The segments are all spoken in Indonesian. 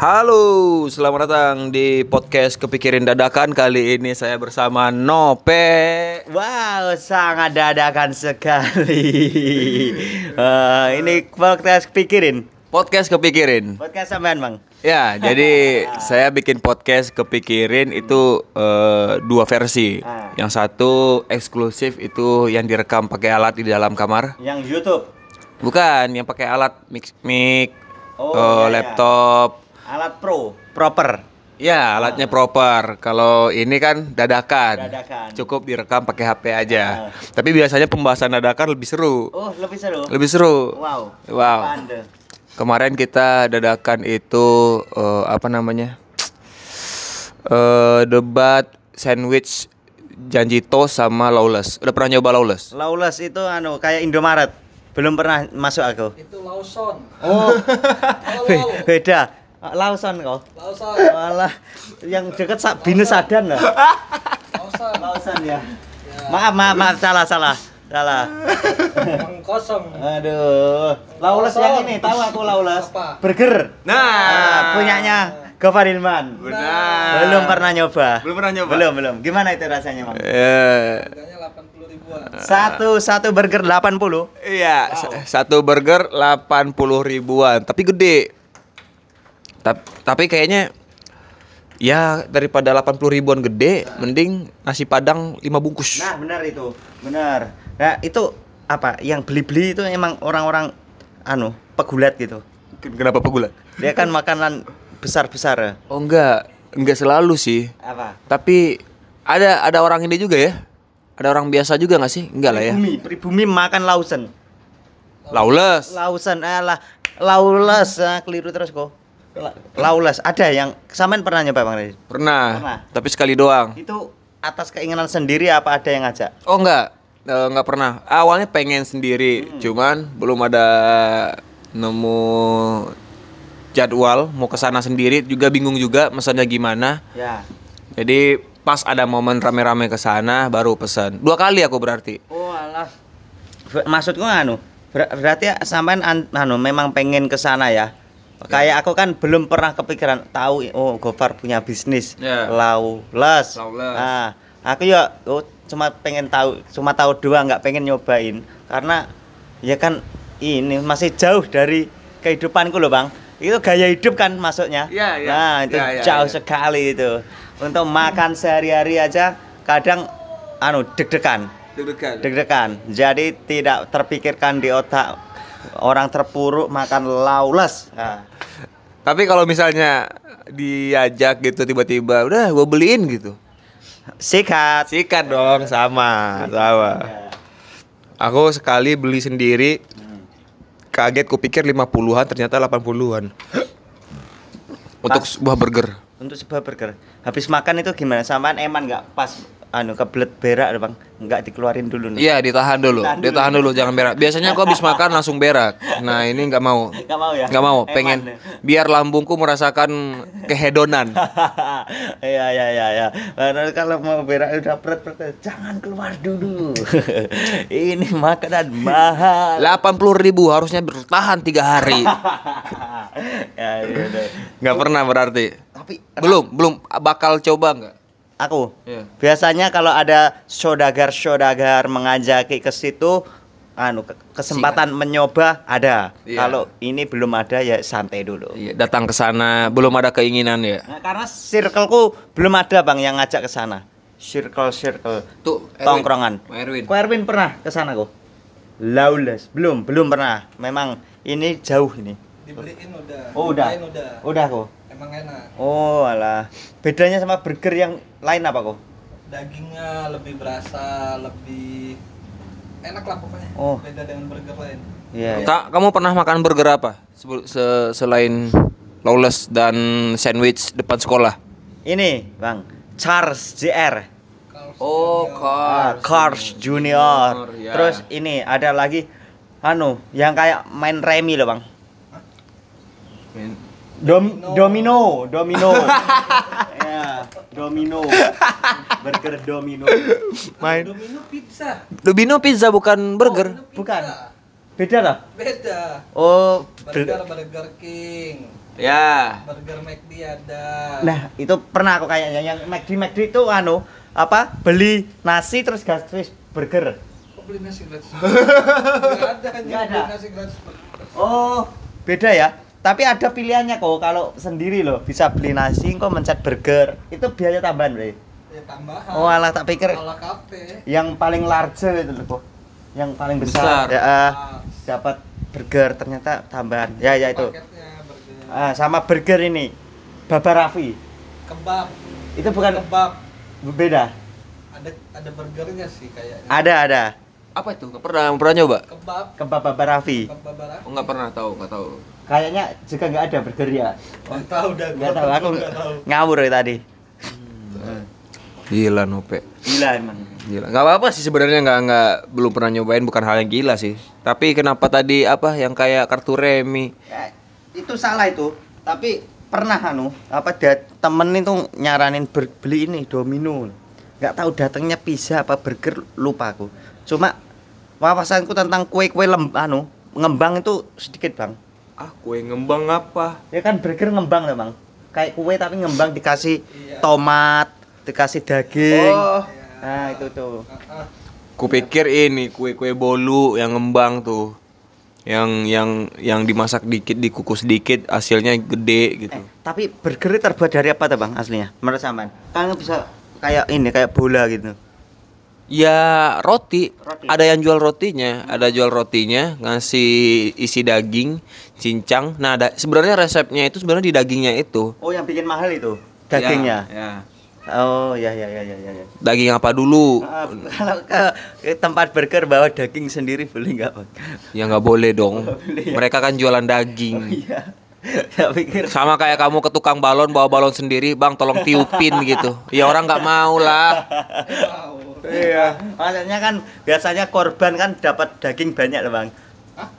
Halo, selamat datang di podcast Kepikirin Dadakan Kali ini saya bersama Nope Wow, sangat dadakan sekali. Eh, ini podcast pikirin. Podcast Kepikirin Podcast sampean, Bang. Ya, jadi saya bikin podcast Kepikirin itu eh, dua versi Ah. Yang satu eksklusif itu yang direkam pakai alat di dalam kamar Yang YouTube. Bukan, yang pakai alat mix, mic, Oh, eh, iya, iya. Alat pro, proper. Ya, alatnya proper. Kalau ini kan dadakan. Dadakan. Cukup direkam pakai HP aja. Ah. Tapi biasanya pembahasan dadakan lebih seru. Oh, lebih seru. Lebih seru. Wow. Wow. Apaan? Kemarin kita dadakan itu eh, apa namanya? Eh debat sandwich janji toast sama lawless. Udah pernah nyoba lawless? Lawless itu anu kayak Indomaret. Belum pernah masuk aku. itu Lawson Oh, beda. Lawson kau. Lawson Malah yang deket sak binus sadan lah. Lawson Lawson ya. Maaf, maaf, maaf, salah, salah. Salah. yang kosong Aduh, Lawless yang ini tahu aku Lawless. Apa? Burger. Nah, Ah, punyanya Gofar Hilman. Benar. Belum pernah nyoba. Belum pernah nyoba? Belum, belum. Gimana itu rasanya, Mang? Eh, harganya 80 ribuan Satu satu burger 80. Iya, s- satu burger 80 ribuan, tapi gede. Tap- tapi kayaknya ya daripada 80 ribuan gede, mending nasi padang 5 bungkus. Nah, benar itu. Benar. Nah, itu apa? Yang beli-beli itu emang orang-orang anu, pegulat gitu. Kenapa pegulat? Dia kan makanan besar-besar ya. Oh enggak, enggak selalu sih. Apa? Tapi ada ada orang ini juga ya. Ada orang biasa juga nggak sih? Enggak lah ya. Pribumi, pribumi makan lausen. Lawless. Lausen eh lah Lawless ah, keliru terus kok. La- Lawless ada yang samain pernah nyoba Bang Redi? Pernah, Pernah. tapi sekali doang. Itu atas keinginan sendiri apa ada yang ngajak? Oh enggak, Eh, enggak pernah. Awalnya pengen sendiri, cuman belum ada nemu jadwal mau ke sana sendiri juga bingung juga mesennya gimana. Ya. Jadi pas ada momen rame-rame ke sana baru pesan. Dua kali aku berarti. Oh alah. Maksudku anu, ber- berarti sampean an- anu memang pengen ke sana ya. Kayak aku kan belum pernah kepikiran tahu oh Gofar punya bisnis Ya. Lawless. Lawless. Nah, aku ya oh, cuma pengen tahu, cuma tahu doang nggak pengen nyobain karena ya kan ini masih jauh dari kehidupanku loh, Bang. Itu gaya hidup kan masuknya. Ya, ya. Nah, itu Ya, ya, jauh ya. sekali itu. Untuk makan sehari-hari aja kadang anu deg-degan Deg-degan. deg-degan. Jadi tidak terpikirkan di otak orang terpuruk makan lawless. Nah, Tapi kalau misalnya diajak gitu tiba-tiba, udah gue beliin gitu. sikat. Sikat dong, sama, sama. Aku sekali beli sendiri Kaget kupikir 50-an ternyata 80-an Untuk sebuah burger Untuk sebuah burger. Habis makan itu gimana? Samaan eman nggak pas anu kebelet berak bang? Nggak dikeluarin dulu nih. Iya ditahan dulu, Ditahan dulu. ditahan dulu jangan berak Biasanya aku habis makan langsung berak Nah ini nggak mau Nggak mau ya? Nggak mau, Eman pengen? Biar lambungku merasakan kehedonan Iya iya iya ya. Karena kalau mau berak udah pret pret jangan keluar dulu. Ini makanan mahal. 80 ribu harusnya bertahan tiga hari ya, iya, iya. Nggak pernah berarti Tapi Belum, belum bakal coba nggak? Aku Iya. biasanya kalau ada saudagar-saudagar mengajaki ke situ anu ke- kesempatan menyoba ada. Iya. Kalau ini belum ada ya santai dulu. Iya, datang ke sana belum ada keinginan ya. Nah, karena circleku belum ada Bang yang ngajak ke sana. Circle circle Tuh, Erwin. tongkrongan. Erwin. Ko Erwin pernah ke sana kok? Lawless. Belum, belum pernah. Memang ini jauh ini. dibeliin udah Oh, udah. Dibeliin udah Udah kok. Emang enak Oh, alah. Bedanya sama burger yang lain apa kok? dagingnya lebih berasa lebih enak lah pokoknya Oh. beda dengan burger lain Iya. iya. Kak, kamu pernah makan burger apa? Se- selain lawless dan sandwich depan sekolah? Ini, Bang. Charles JR. Oh, Junior. Ah, Cars Junior. ya. Terus ini ada lagi anu yang kayak main remi loh, Bang. Dom domino, domino. ya, domino. Burger domino. Main. Domino pizza Domino pizza bukan burger. Domino pizza. Bukan. Beda lah. beda Oh, burger burger king Ya. Burger McD ada. Nah, itu pernah aku kayaknya yang McD McD itu anu apa beli nasi terus gratis burger. Kok beli nasi gratis? Enggak ada, anjing, Nggak ada. beli nasi gratis. Oh, beda ya. Tapi ada pilihannya kok kalau sendiri loh bisa beli nasi kok mencet burger. Itu biaya tambahan, Bre. Ya tambahan. Oh, alah tak pikir Ala kafe. yang paling large itu loh kok. Yang paling besar. Besar. Ya, ah, Ah, dapat burger ternyata tambahan. Ya, ya itu. Paketnya burger. Ah, sama burger ini. Baba Raffi. Kebab. Itu bukan Kebab. beda. Ada ada burgernya sih kayaknya. Ada, ada. Apa itu? Nggak pernah pernah nyoba? Kebab. Kebab Baba Raffi. Kebab barang. Oh, nggak pernah tahu, nggak tahu. Kayaknya juga nggak ada burger ya. Enggak tahu dah. Nggak tahu aku Nggak tahu. ngawur ya tadi. Gila Nope. Gila emang. Gila. Nggak apa-apa sih sebenarnya nggak nggak belum pernah nyobain bukan hal yang gila sih. Tapi kenapa tadi apa yang kayak kartu remi? Ya, itu salah itu. Tapi pernah anu apa dia temen itu nyaranin ber- beli ini domino. Nggak tahu datangnya pizza apa burger lupa aku. Cuma wawasanku tentang kue-kue lem anu ngembang itu sedikit bang. Ah, kue ngembang apa? Ya kan burger ngembang lah bang. Kayak kue tapi ngembang dikasih Iya. tomat, dikasih daging. Oh, Nah itu tuh. Kupikir ini kue-kue bolu yang ngembang tuh. Yang yang yang dimasak dikit, dikukus dikit, hasilnya gede gitu. Eh, tapi burger terbuat dari apa tuh bang aslinya? Menurut sampean? Kan bisa kayak ini kayak bola gitu. Ya roti. Roti. Ada yang jual rotinya, ada jual rotinya, ngasih isi daging, cincang. Nah, ada sebenarnya resepnya itu sebenarnya di dagingnya itu. Oh yang bikin mahal itu dagingnya. Ya, ya. Oh ya ya ya ya ya. ya. Daging apa dulu? Maaf, kalau ke, ke tempat burger bawa daging sendiri boleh nggak bang? Ya nggak boleh dong. boleh ya. Mereka kan jualan daging. Iya. Saya pikir. Sama kayak kamu ke tukang balon bawa balon sendiri, bang tolong tiupin gitu. Ya orang nggak mau lah. Iya. Maksudnya kan biasanya korban kan dapat daging banyak loh bang.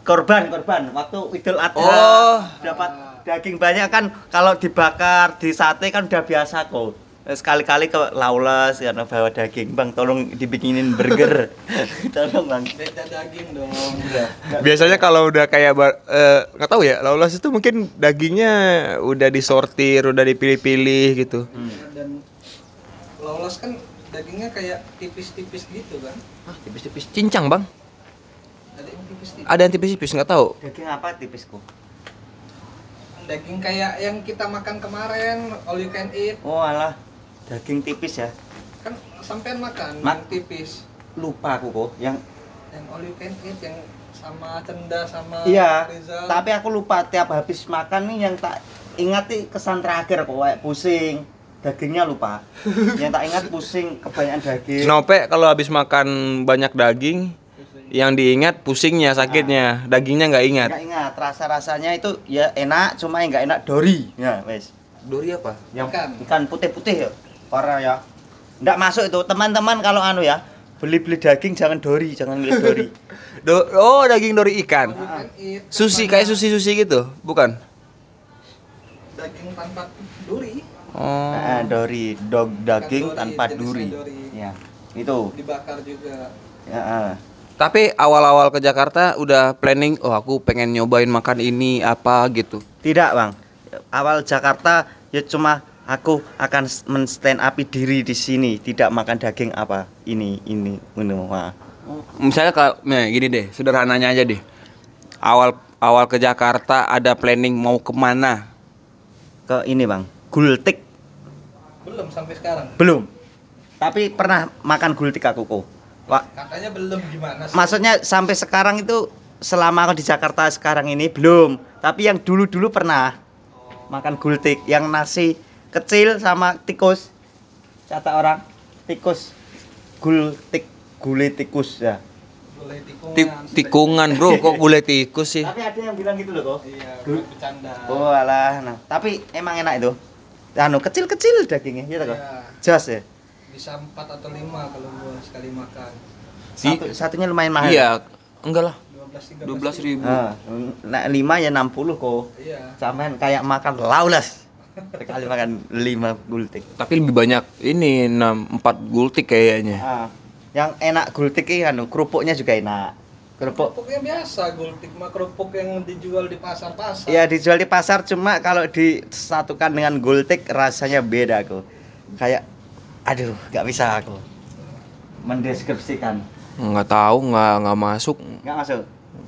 Korban korban waktu Idul Adha Oh. dapat daging banyak kan kalau dibakar di sate kan udah biasa kok. Sekali-kali ke Lawless karena bawa daging bang tolong dibikinin burger tolong bang Beda daging dong. Biasanya kalau udah kayak bar- eh, nggak tahu ya, laulas itu mungkin dagingnya udah disortir, udah dipilih-pilih gitu. Dan lolos kan dagingnya kayak tipis-tipis gitu kan. Ah, tipis-tipis cincang bang. Ada yang tipis-tipis. Ada yang tipis-tipis nggak tahu. daging apa tipis kok Daging kayak yang kita makan kemarin, all you can eat. oh alah daging tipis ya Kan sampean makan Ma- yang tipis. lupa aku kok yang Yang all you can eat yang sama Cenda sama iya Rizal. tapi aku lupa tiap habis makan nih yang tak ingat nih kesan terakhir kok kayak pusing dagingnya lupa. Yang tak ingat pusing kebanyakan daging. Nope kalau habis makan banyak daging, yang diingat pusingnya, sakitnya, dagingnya nggak ingat. nggak ingat. Rasa rasanya itu ya enak cuma yang nggak enak dori. Ya wes. Dori apa? yang Ikan. ikan putih-putih ya parah ya. Nggak masuk itu. Teman-teman kalau anu ya beli-beli daging jangan dori jangan beli dori. Do- oh daging dori ikan. Sushi Sama kayak sushi sushi gitu, bukan? Daging tanpa Oh. Nah, dori dog daging dori, tanpa duri dori. ya itu dibakar juga. ya ah. Tapi awal-awal ke Jakarta udah planning, oh aku pengen nyobain makan ini apa gitu. tidak bang awal Jakarta ya cuma aku akan men stand upi diri di sini tidak makan daging apa ini ini ini wah. Misalnya kalau, nah gini deh, sederhananya aja deh. Awal awal ke Jakarta ada planning mau ke mana? ke ini bang gultik. Belum sampai sekarang. belum. Tapi pernah makan gultik aku kok Wah, Katanya belum gimana sih? maksudnya sampai sekarang itu selama aku di Jakarta sekarang ini belum. Tapi yang dulu-dulu pernah makan gultik. Yang nasi kecil sama tikus. Kata orang tikus. Gultik gulai tikus ya. Tikungan. Ti- tikungan bro, kok boleh tikus sih? tapi ada yang bilang gitu loh kok Iya, Dulu- bercanda. oh alah. Nah tapi emang enak itu anu kecil-kecil dagingnya gitu kok Iya. jos ya Bisa 4 atau 5 kalau gua sekali makan. Satu, satunya lumayan mahal Iya, enggak lah. 12 13 12 ribu. Ah, nah, lima ya 60 kok Iya. Sampean kayak makan laules sekali makan lima gultik Tapi lebih banyak ini 6 4 gultik kayaknya. Ah, yang enak gultik ini anu kerupuknya juga enak Kerupuk. Kerupuknya biasa, gultik mah kerupuk yang dijual di pasar-pasar. Ya dijual di pasar cuma kalau disatukan dengan gultik rasanya beda aku. Kayak aduh, nggak bisa aku mendeskripsikan. Nggak tahu, nggak nggak masuk. Nggak masuk.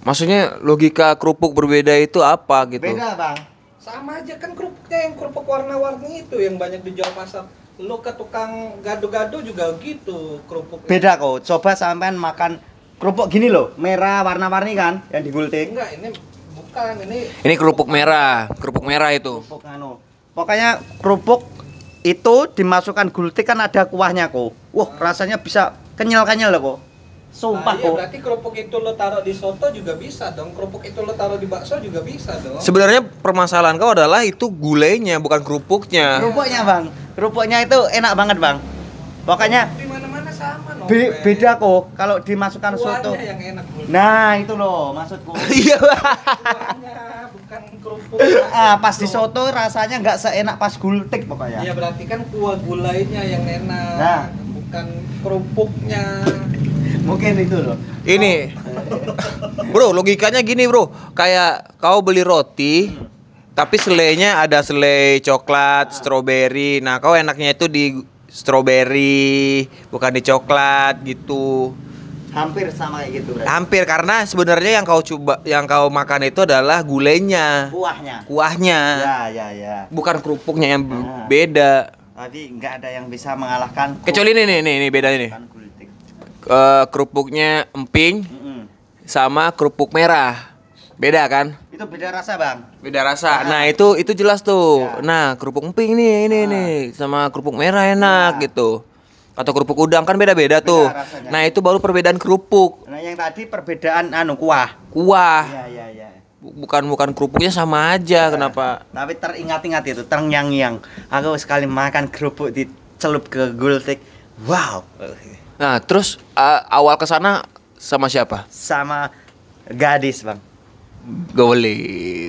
Maksudnya logika kerupuk berbeda itu apa gitu? Beda, Bang. Sama aja kan kerupuknya yang kerupuk warna-warni itu yang banyak dijual pasar. Lu ke tukang gado-gado juga gitu kerupuk. Beda kok. Coba sampean makan kerupuk gini loh, merah warna-warni kan yang digultik. Enggak, ini bukan ini Ini kerupuk merah, kerupuk merah itu. Kerupuk anu. Pokoknya kerupuk itu dimasukkan gultik kan ada kuahnya kok. Wah, rasanya bisa kenyal-kenyal loh kok. Sumpah Nah, iya, kok. berarti kerupuk itu lo taruh di soto juga bisa dong. Kerupuk itu lo taruh di bakso juga bisa dong. Sebenarnya permasalahan kau adalah itu gulainya bukan kerupuknya. Kerupuknya, Bang. Kerupuknya itu enak banget, Bang. Pokoknya. Be- beda kok kalau dimasukkan soto. Yang enak. Nah, itu loh maksudku. Iya. Bukan kerupuk. ah, pas di soto rasanya nggak seenak pas gultik pokoknya. Iya berarti kan kuah gulainya yang enak. Nah. Bukan kerupuknya. Mungkin itu loh. Ini, bro, logikanya gini bro, kayak kau beli roti, tapi selainya ada selai coklat, stroberi. Nah, kau enaknya itu di stroberi, bukan di coklat gitu. Hampir sama kayak gitu berarti. Hampir karena sebenarnya yang kau coba, yang kau makan itu adalah gulainya, Kuahnya. kuahnya, Ya, ya, ya. bukan kerupuknya yang be- Ah. beda. Tadi nggak ada yang bisa mengalahkan Kecuali ini nih, nih, nih beda ini. Eh, kerupuknya emping Mm-mm. sama kerupuk merah. Beda kan? Itu beda rasa, Bang. Beda rasa. Nah. Nah, itu itu jelas tuh. Ya. Nah, kerupuk emping nih, ini Nah. nih sama kerupuk merah enak Ya. gitu. Atau kerupuk udang kan beda-beda Beda tuh. rasanya. Nah, itu baru perbedaan kerupuk. Nah, yang tadi perbedaan anu kuah. Kuah. Iya, iya. Bu- Bukan bukan kerupuknya sama aja. Ya. Kenapa? Tapi teringat-ingat itu, terngiang-ngiang. Aku sekali makan kerupuk dicelup ke gultik. Wow. Nah, terus uh, awal ke sana sama siapa? Sama gadis, Bang. Gole,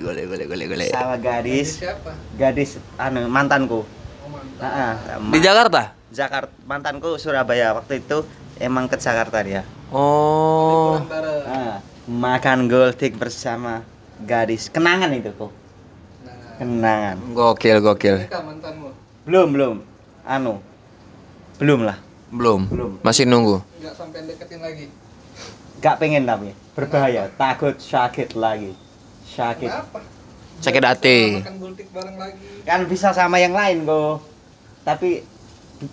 gole, gole, gole, gole. Sama Ini gadis. siapa? Gadis anu mantanku. Oh, mantap. Nah, Di Jakarta? Jakarta mantanku Surabaya waktu itu emang ke Jakarta dia. Oh. Liburan bareng. Ah, makan gultik bersama gadis. Kenangan itu kok. Nah, Kenangan. Gokil, gokil. Belum, belum. Anu. Belum lah. Belum. Belum. Masih nunggu. Nggak sampai deketin lagi. Gak pengen tapi berbahaya. Takut sakit lagi. Sakit. Kenapa? Sakit hati. bisa Makan gultik bareng lagi. Kan bisa sama yang lain kok. Tapi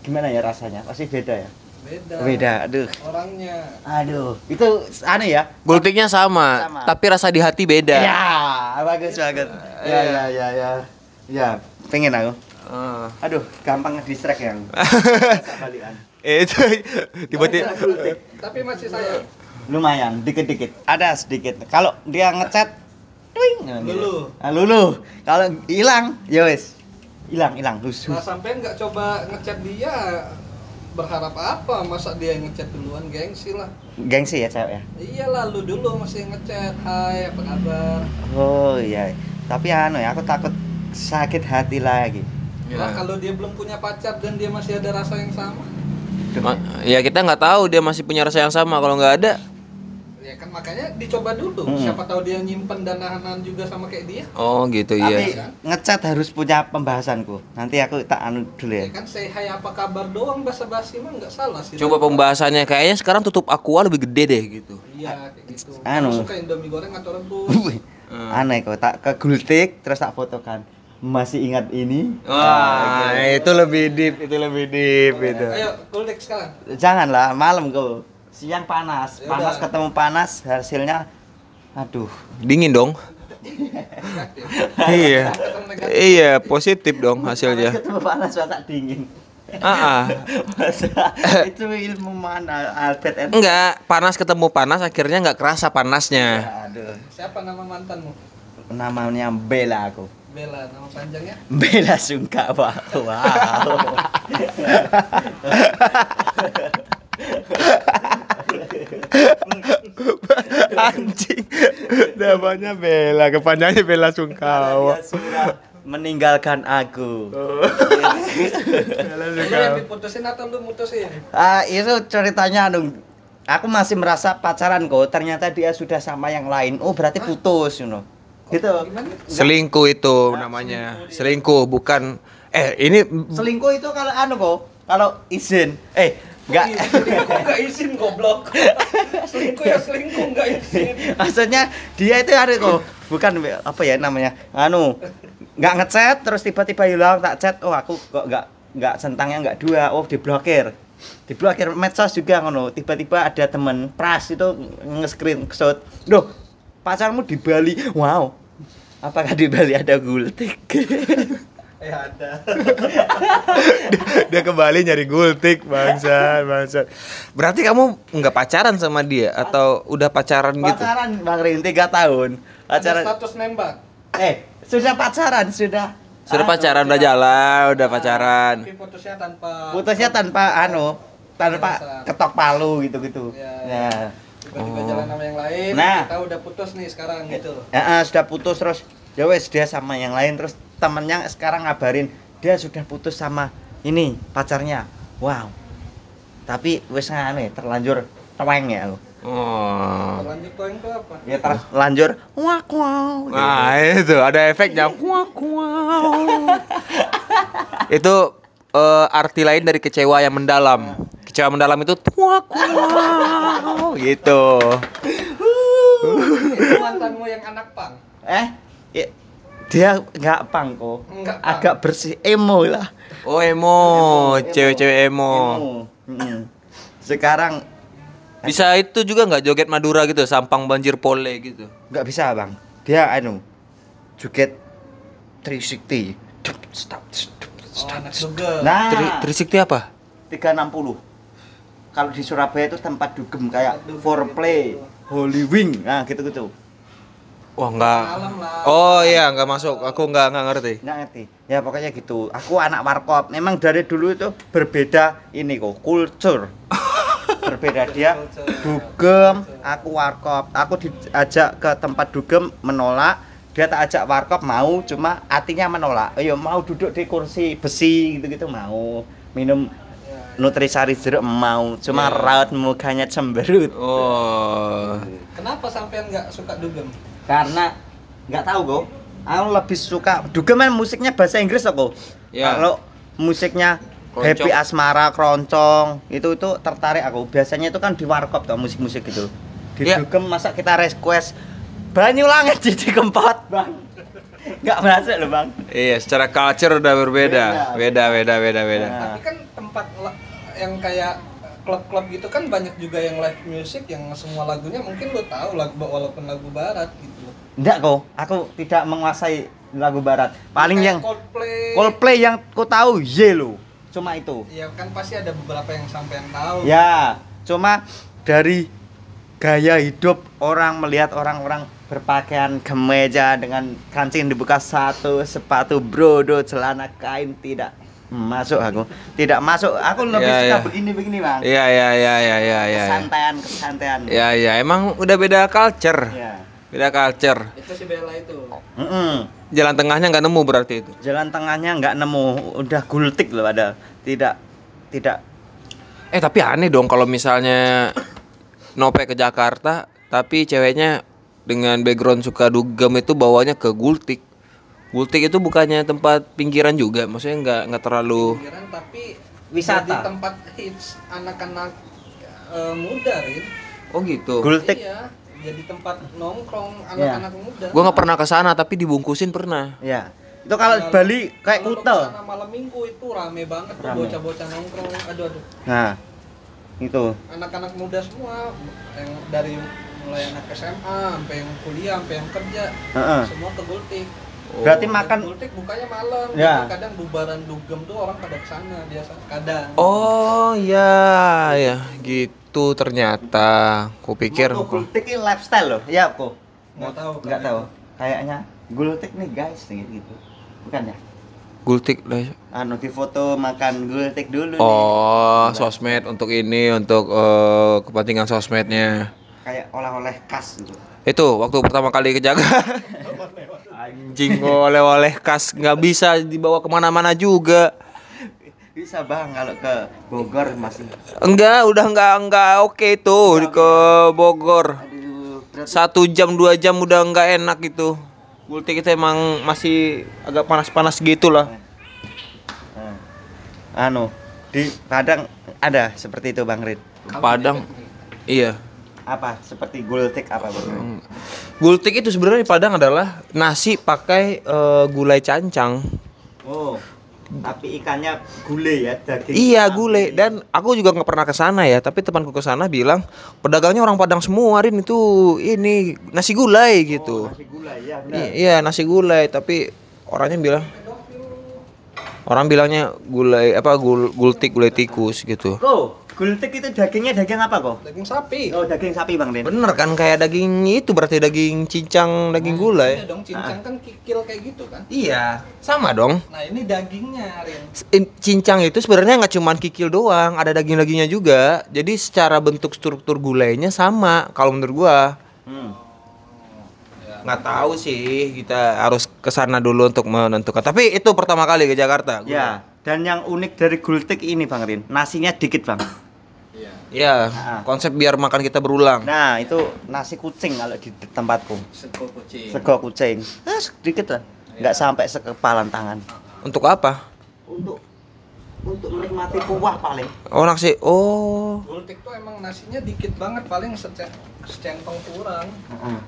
gimana ya rasanya? Pasti beda ya. Beda. Beda. Aduh. Orangnya. Aduh. Itu aneh ya. Gultiknya sama, Sama. tapi rasa di hati beda. Ya, bagus banget. Ya, ya, ya, ya. Ya, pengen aku. Ah. Aduh, gampang ngedistract yang. Balikan. itu tiba-tiba Tapi masih sayang. Lumayan, dikit-dikit. Ada sedikit. Kalau dia ngechat, twing. Lulu. Nah, lulu. Kalau hilang, ya wes. Hilang, hilang. Lusuh. Nah sampai nggak coba ngechat dia berharap apa? Masa dia yang ngechat duluan gengsi lah. Gengsi ya cewek ya. Iya lalu dulu masih ngechat. Hai apa kabar? Oh iya. Tapi anu ya, aku takut sakit hati lagi. Nah kalau dia belum punya pacar dan dia masih ada rasa yang sama, Ma- ya kita nggak tahu dia masih punya rasa yang sama kalau nggak ada ya kan makanya dicoba dulu. Hmm. Siapa tahu dia nyimpen dan nahan juga sama kayak dia. oh gitu Tapi iya ngechat harus punya pembahasanku. Nanti aku tak anu dulu Ya ya. kan say hai apa kabar doang basa-basi mah nggak salah sih. coba pembahasannya kayaknya sekarang tutup aqua lebih gede deh gitu Iya kayak gitu. Anu. Suka Indomie goreng atau rebus? Hmm. Aneh kok tak ke gultik terus tak fotokan. Masih ingat ini? wah itu lebih deep itu lebih deep itu Ayo kulik sekarang. Janganlah malam kau. Siang panas, Ya panas udah. ketemu panas, hasilnya aduh. dingin dong iya iya positif dong Panas hasilnya ketemu panas masa dingin. ah ah. Masa itu ilmu mana Albert Einstein? enggak panas ketemu panas akhirnya nggak kerasa panasnya Aduh, Siapa nama mantanmu? namanya Bella aku. Bella, nama panjangnya? Bella Sungkawa. Wow. anjing. Namanya Bella kepanjangannya Bella Sungkawa. Meninggalkan aku. Bella Lu yang diputusin atau lu mutusin? Ah, itu ceritanya dong aku masih merasa pacaran kok ternyata dia sudah sama yang lain. Oh berarti putus you know gitu. Gimana? Selingkuh itu namanya. Selingkuh bukan. Eh ini selingkuh itu kalau anu kok kalau izin. Eh enggak Iya, selingkuh nggak izin goblok. selingkuh ya selingkuh nggak izin. maksudnya dia itu ada kok bukan apa ya namanya anu nggak ngechat terus tiba-tiba hilang tak chat oh aku kok nggak nggak centangnya nggak dua oh diblokir. Diblokir medsos juga ngono. Tiba-tiba ada temen pras itu nge-screenshot Duh, pacarmu di Bali. Wow. Apakah di Bali ada gultik Ya ada. dia kembali nyari gultik bangsa bangsa. Berarti kamu nggak pacaran sama dia atau udah pacaran gitu? pacaran bang Rin tiga tahun Ada pacaran status nembak. eh sudah pacaran sudah Sudah Anu, pacaran udah jalan, udah pacaran. Tapi putusnya tanpa putusnya tanpa anu tanpa ketok palu gitu-gitu Ya, ya tiba-tiba Oh. jalan sama yang lain. Nah. Kita udah putus nih sekarang gitu. Ya, ah, sudah putus terus ya wes dia sama yang lain terus temennya sekarang ngabarin dia sudah putus sama ini pacarnya wow tapi wes ngane terlanjur teweng ya aku Oh. Lanjut poin itu apa? ya terlanjur wah wow Nah, itu ada efeknya. Kuak kuak. itu eh, arti lain dari kecewa yang mendalam. Kecewa mendalam itu kuak kuak. Gitu. Itu mantanmu yang anak pang. eh ya, dia nggak pang kok. Agak bersih. Emo lah. Oh emo, cewek-cewek emo. Mm. sekarang Bisa itu juga nggak joget Madura gitu, sampang banjir pole gitu. nggak bisa bang. Dia anu joget 360 Oh, nah. Tri, Trisikti apa? 360 kalau di Surabaya itu tempat dugem kayak foreplay holy wing. Nah gitu gitu Wah nggak. Malam lah. Oh iya nggak masuk. Aku nggak nggak ngerti. nggak ngerti ya pokoknya gitu aku anak warkop memang dari dulu itu berbeda ini kok kultur berbeda dia dugem aku warkop aku diajak ke tempat dugem menolak dia tak ajak warkop mau cuma hatinya menolak ayo mau duduk di kursi besi gitu gitu mau minum nutrisari jeruk mau cuma Ya. raut mukanya cemberut Oh. Kenapa sampean nggak suka dugem? Karena nggak tahu kok aku lebih suka dugem kan musiknya bahasa Inggris kok Ya. kalau musiknya Keroncong. happy asmara keroncong itu itu tertarik aku biasanya itu kan di warkop tuh musik-musik gitu di Ya. dugem masa kita request banyu langit jadi kempot bang nggak masuk loh bang Iya, secara culture udah berbeda. Beda, beda, beda, beda. Nah. Tapi kan tempat yang kayak klub-klub gitu kan banyak juga yang live music yang semua lagunya mungkin lu tahu lagu walaupun lagu barat gitu. enggak kok aku tidak menguasai lagu barat paling Kayak yang Coldplay. Coldplay yang ku tahu Yellow cuma itu Ya kan pasti ada beberapa yang sampean tahu. Ya, cuma dari gaya hidup orang melihat orang-orang berpakaian kemeja dengan kancing dibuka satu, sepatu brodo, celana kain tidak masuk aku. Tidak masuk. Aku lebih Ya, suka ya. begini-begini, Bang. Iya, iya, iya, iya, iya, iya. Kesantaian, kesantaian. Ya, ya, emang udah beda culture. Ya. Beda culture. Itu si Bella itu. Mm-mm. Jalan tengahnya nggak nemu berarti itu. Jalan tengahnya nggak nemu, udah gultik loh ada. Tidak tidak Eh, tapi aneh dong kalau misalnya Nope ke Jakarta, tapi ceweknya dengan background suka dugem itu bawanya ke Gultik. Gultik itu bukannya tempat pinggiran juga, maksudnya nggak nggak terlalu. Pinggiran tapi Wisata. Jadi tempat hits anak-anak eh, muda, Rin. Oh gitu. gultik. Iya, jadi tempat nongkrong anak-anak muda. Gua nggak pernah ke sana, tapi dibungkusin pernah. Ya. Itu kalau Bali kayak Kalau lu kutel. ke sana malam minggu itu rame banget tuh Rame. bocah-bocah nongkrong. Aduh aduh. Nah, itu. Anak-anak muda semua yang dari mulai anak SMA sampai yang kuliah sampai yang kerja Heeh. semua ke Gultik. Berarti Dan makan Gultik bukanya malam. Ya. Kadang bubaran dugem tuh orang pada ke sana biasa. Kadang. Oh iya, ya gitu ternyata. Kupikir. Gultik ini lifestyle loh. Iya, kok. Nggak tahu. Nggak kalau tahu. Kayaknya gultik nih guys nih gitu. Bukan ya? Gultik lah. Anu di foto makan gultik dulu nih. Oh, sosmed untuk ini, untuk eh, kepentingan sosmednya. Kayak oleh-oleh khas gitu. Itu waktu pertama kali ke Jakarta. Anjing oleh-oleh khas nggak bisa dibawa ke mana-mana juga. Bisa bang kalau ke Bogor masih. Enggak, udah enggak enggak oke itu ke Bogor. Satu jam dua jam udah enggak enak itu. Gultik kita emang masih agak panas-panas gitu lah. Nah, anu di Padang ada seperti itu bang Rid. Padang, iya. Apa seperti gultik apa bang? Gultik itu sebenarnya di Padang adalah nasi pakai eh, gulai cancang. Oh, tapi ikannya gulai ya daging. Iya gulai dan aku juga nggak pernah ke sana ya, tapi temanku ke sana bilang pedagangnya orang Padang semua Rin itu ini nasi gulai Oh, gitu. nasi gulai ya benar. I- iya nasi gulai tapi orangnya bilang orang bilangnya gulai apa gul, gultik gulai tikus gitu. Oh, gultik itu dagingnya daging apa kok? Daging sapi. Oh, daging sapi bang Rin. Bener kan kayak daging itu berarti daging cincang daging Iya gulai. dong, cincang kan kikil kayak gitu kan. Iya sama dong. Nah ini dagingnya, Rin. In- Cincang itu sebenarnya nggak cuman kikil doang, ada daging-dagingnya juga. Jadi secara bentuk struktur gulainya sama kalau menurut gua. Hmm. Nggak tahu sih, kita harus ke sana dulu untuk menentukan. Tapi itu pertama kali ke Jakarta. gua. Ya, dan yang unik dari gultik ini bang Rin, nasinya dikit bang. Iya. Iya, Ah. konsep biar makan kita berulang. Nah, itu nasi kucing kalau di tempatku. Sego kucing. Sego kucing. Ah, sedikit lah. Nggak sampai sekepalan tangan. Untuk apa? Untuk untuk menikmati kuah paling. Oh nasi. Oh. Gultik tuh emang nasinya dikit banget, paling sece- secentong kurang.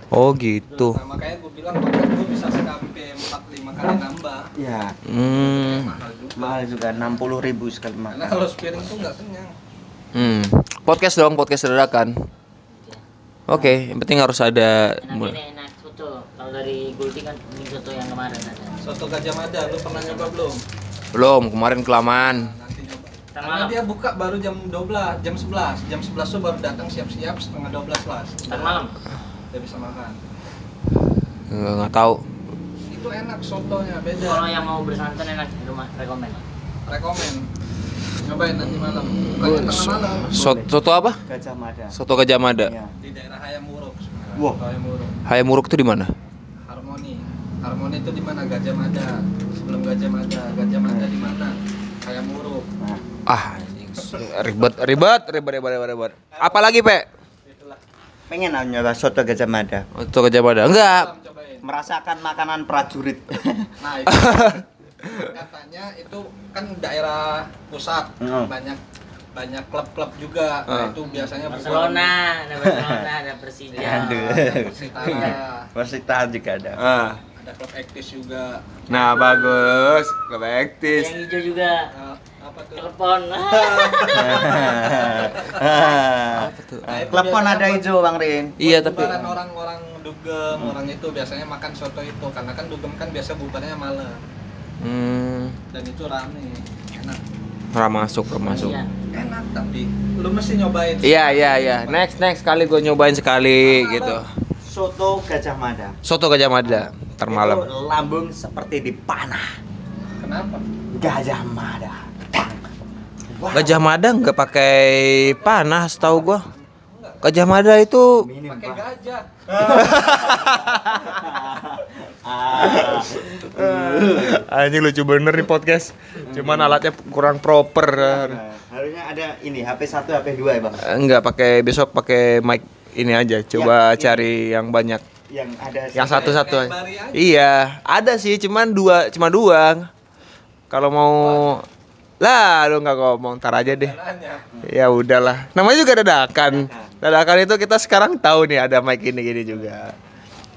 Oh gitu. Nah, makanya gue bilang gue bisa sampai 4-5 kali nambah. Ya, Hmm. Mahal juga. mahal juga 60.000 ribu sekali Karena makan. kalau sepiring tuh nggak kenyang. Hmm. Podcast dong, podcast dadakan. Oke, yang penting harus ada Enak ini enak soto. Kalau dari Gulti kan ini soto yang kemarin ada. Soto Gajah Mada, lu pernah nyoba belum? Belum kemarin kelamaan. Nanti nyoba. Ntar Karena dia buka baru jam 12, jam 11. Jam 11 tuh baru datang siap-siap setengah 12 lah. Ntar malam. Udah bisa makan. Nggak, nggak tahu. Itu enak sotonya, beda. Kalau yang mau bersantan enak di rumah rekomen. Rekomen. Nyobain nanti malam. Bukannya tengah malam. Soto, soto apa? Gajah Mada. Soto Gajah Mada. Ya. Di daerah Hayam Muruk. Wah. Hayam Muruk. Hayam Muruk itu di mana? Harmoni. Harmoni itu di mana? Gajah Mada. Sebelum Gajah Mada. Gajah Mada di mana? Hayam Muruk. Ah, ribet, ribet, ribet, ribet, ribet, ribet. Apalagi, Pe? Pengen nyoba soto Gajah Mada. Soto Gajah Mada. Enggak. Merasakan makanan prajurit. Nah, itu katanya itu kan daerah pusat Hmm. banyak banyak klub-klub juga. Nah, Ah. itu biasanya Barcelona, ada Barcelona, ada Persija. Aduh. Persitara, Persita juga ada. Ah. Ada klub ektis juga. Nah, bagus. Ada aktif. yang hijau juga. Nah, apa tuh? Telepon. Ah. tuh? Nah, biasanya ada hijau Bang Rin. Iya, tapi orang-orang dugem, orang itu biasanya makan soto itu karena kan dugem kan biasa bubarnya malam hmm, dan itu rame. Enak. ora masuk, ora masuk. Iya. Enak tapi lu mesti nyobain. Iya, iya, iya. Next, next kali gue nyobain sekali gitu. Soto Gajah Mada. Soto Gajah Mada, ntar malam. Itu lambung seperti dipanah. Kenapa? Gajah Mada. Wow. Gajah Mada nggak pakai panah, setahu gua. Gajah Mada itu Pakai gajah. Ah. anjing lucu bener nih podcast. Cuman alatnya kurang proper. Nah, harusnya ada ini HP 1 HP 2 ya, Bang. Enggak pakai besok pakai mic ini aja. Coba Yang- cari yang banyak. Yang ada Yang satu-satu. Iya, ada sih cuman dua, cuma dua. Kalau mau lah lu nggak ngomong ntar aja deh. Ya udahlah. Namanya juga dadakan. Dadakan itu kita sekarang tahu nih ada mic ini gini juga.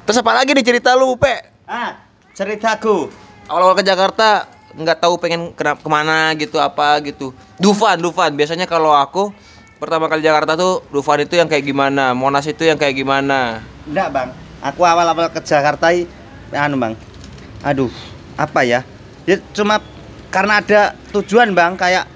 Terus apa lagi nih cerita lu, Pe? Ah, ceritaku. Awal-awal ke Jakarta nggak tahu pengen kena, ke mana gitu apa gitu. Dufan, Dufan. Biasanya kalau aku pertama kali Jakarta tuh Dufan itu yang kayak gimana, Monas itu yang kayak gimana. Enggak, Bang. Aku awal-awal ke Jakarta anu, Bang. Aduh, apa ya? Ya cuma karena ada tujuan, Bang, kayak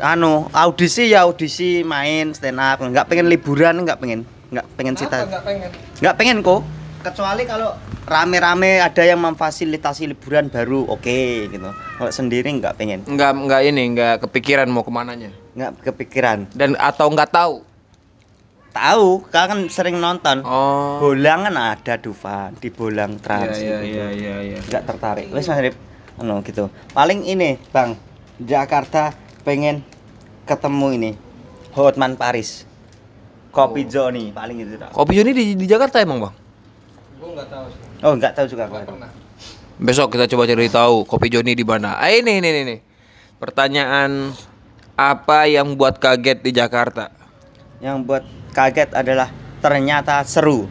anu, audisi ya audisi main stand up, enggak pengen liburan, enggak pengen. Enggak pengen cita. nggak pengen? Enggak pengen kok. Kecuali kalau rame-rame ada yang memfasilitasi liburan baru, oke gitu. Kalau sendiri enggak pengen. Nggak nggak ini nggak kepikiran mau ke mananya. Enggak kepikiran. Dan atau nggak tahu. Tahu, kalian kan sering nonton. Oh. Bolang kan ada Dufan di Bolang Trans. Iya gitu. iya iya iya. nggak tertarik wes mas Rip anu gitu paling ini bang Jakarta pengen ketemu ini Hotman Paris. Kopi Johnny paling itu. Tok. Kopi Joni di, di Jakarta emang bang? Gue nggak tahu sih. Oh, nggak tahu juga Nggak pernah. Besok kita coba cari tahu Kopi Joni di mana. Ah ini ini ini. Pertanyaan apa yang buat kaget di Jakarta? Yang buat kaget adalah ternyata seru.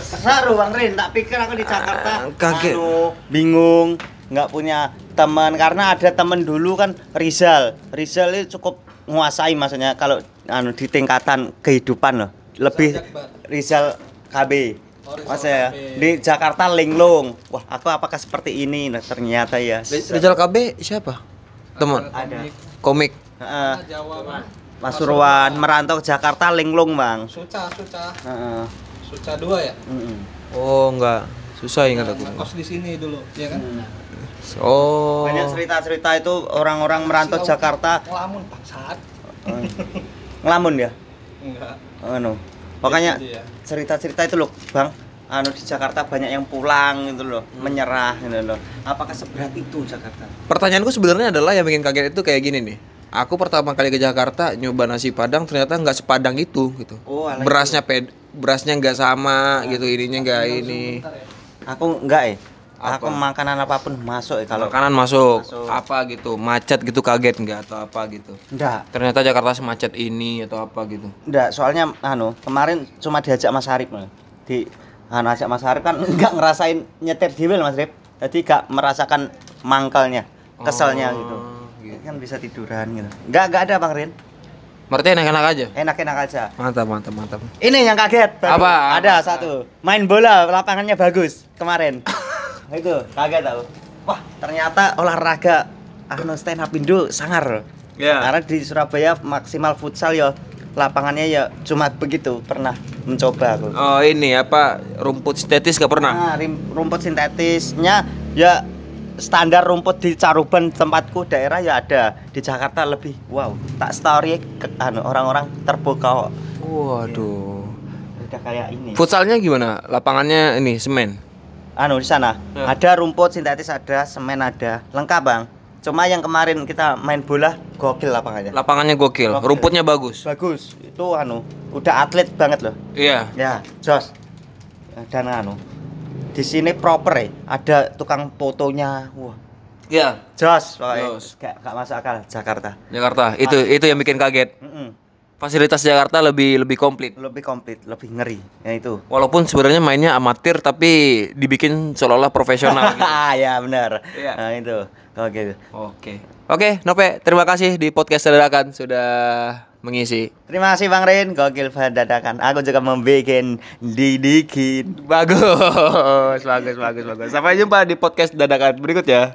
Seru Bang Rin, tak pikir aku di Jakarta Ah, kaget. anu, bingung, nggak punya teman karena ada teman dulu kan Rizal. Rizal itu cukup menguasai maksudnya kalau anu di tingkatan kehidupan loh. Lebih. Rizal KB. Oh, Maksudnya KB. di Jakarta linglung. Wah, aku apakah seperti ini? Nah, ternyata ya. Rizal KB siapa? Teman. Ada. Komik. Heeh. Ah, Jawa. Pasuruan merantau ke Jakarta linglung, Bang. Suca, Suca. Heeh. Suca dua ya? Mm-mm. Oh enggak. Susah ingat aku. Nah, ngekos di sini dulu, ya kan? Oh. Banyak cerita-cerita itu orang-orang merantau Si Jakarta Ngelamun bangsat. eh, ngelamun ya. Enggak. Anu. Makanya Gitu ya. cerita-cerita itu loh, Bang. Anu di Jakarta banyak yang pulang gitu loh, menyerah gitu loh. Apakah seberat itu Jakarta? Pertanyaanku sebenarnya adalah yang bikin kaget itu kayak gini nih. Aku pertama kali ke Jakarta nyoba nasi padang ternyata nggak sepadang itu gitu. Oh, alah Berasnya ped, berasnya nggak sama gitu, ininya nggak ini. Bentar ya. Aku enggak eh. Aku Apa? makanan apa pun masuk eh kalau Makanan masuk, Masuk. apa gitu, macet gitu kaget nggak atau apa gitu. enggak. Ternyata Jakarta semacet ini atau apa gitu. Enggak, soalnya anu, kemarin cuma diajak Mas Arif Mas. Di anu ajak Mas Arif kan enggak ngerasain nyetir di Mas Arif. Jadi enggak merasakan mangkalnya, keselnya Oh, gitu. Gitu. Kan bisa tiduran gitu. Enggak enggak ada Bang Rin. Berarti enak-enak aja. Enak-enak aja. Mantap, mantap, mantap. Ini yang kaget. baru. Apa? Ada satu. Main bola, lapangannya bagus kemarin. itu kaget aku. Wah, ternyata olahraga anu stand up Indo sangar. Ya. Karena di Surabaya maksimal futsal ya lapangannya ya cuma begitu pernah mencoba aku. Oh ini apa rumput sintetis gak pernah? Nah, rumput sintetisnya ya standar rumput di Caruban tempatku daerah ya ada. Di Jakarta lebih wow, tak story anu orang-orang terpukau. Waduh. Udah kayak ini. Futsalnya gimana? Lapangannya ini semen. anu di sana Ya. ada rumput sintetis ada semen ada lengkap bang cuma yang kemarin kita main bola gokil lapangannya Lapangannya gokil, Gokil. rumputnya bagus. bagus itu anu udah atlet banget loh Iya. ya jos dan anu di sini proper ya ada tukang fotonya wah Iya. jos pokoknya Jos. gak, gak masuk akal Jakarta Jakarta. Itu itu yang bikin kaget. Mm-mm. Fasilitas Jakarta lebih lebih komplit. lebih komplit lebih ngeri ya itu Walaupun sebenarnya mainnya amatir tapi dibikin seolah-olah profesional gitu. ya benar Iya. nah itu oke Oke. Oke, Nope, terima kasih di podcast dadakan sudah mengisi. Terima kasih Bang Rin, gokil banget dadakan. Aku juga membuat didikin. Bagus, bagus, bagus, bagus. Sampai jumpa di podcast dadakan berikut ya.